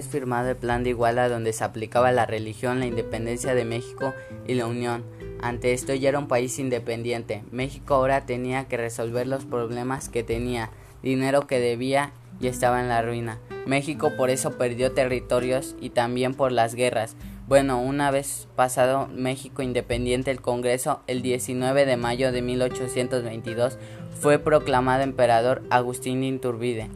firmado el Plan de Iguala donde se aplicaba la religión, la independencia de México y la Unión. Ante esto ya era un país independiente. México ahora tenía que resolver los problemas que tenía, dinero que debía y estaba en la ruina. México por eso perdió territorios y también por las guerras. Bueno, una vez pasado México independiente, el Congreso, el 19 de mayo de 1822, fue proclamado emperador Agustín de Iturbide.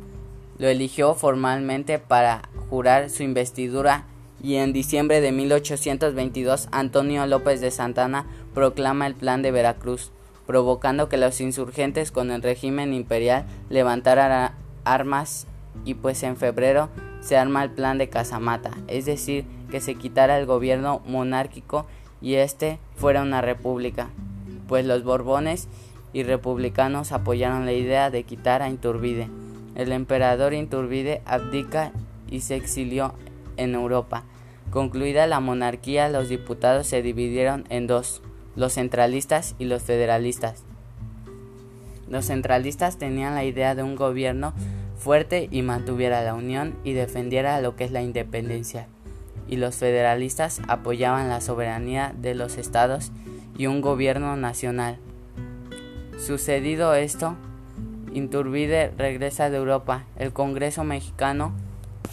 Lo eligió formalmente para jurar su investidura y en diciembre de 1822 Antonio López de Santana proclama el Plan de Veracruz, provocando que los insurgentes con el régimen imperial levantaran armas y pues en febrero se arma el Plan de Casamata, es decir, que se quitara el gobierno monárquico y este fuera una república, pues los Borbones y republicanos apoyaron la idea de quitar a Iturbide. El emperador Iturbide abdica y se exilió en Europa. Concluida la monarquía, los diputados se dividieron en dos, los centralistas y los federalistas. Los centralistas tenían la idea de un gobierno fuerte y mantuviera la unión y defendiera lo que es la independencia. Y los federalistas apoyaban la soberanía de los estados y un gobierno nacional. Sucedido esto, Inturbide regresa de Europa. El Congreso mexicano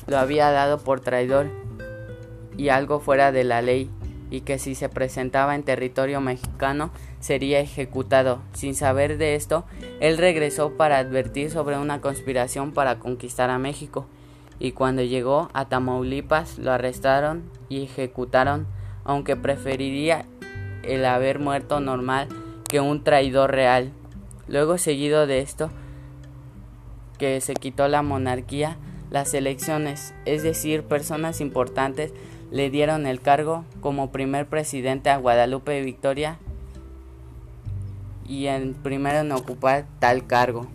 lo había dado por traidor y algo fuera de la ley y que si se presentaba en territorio mexicano sería ejecutado. Sin saber de esto, él regresó para advertir sobre una conspiración para conquistar a México y cuando llegó a Tamaulipas lo arrestaron y ejecutaron, aunque preferiría el haber muerto normal que un traidor real. Luego seguido de esto, que se quitó la monarquía, las elecciones, es decir, personas importantes le dieron el cargo como primer presidente a Guadalupe Victoria y el primero en ocupar tal cargo.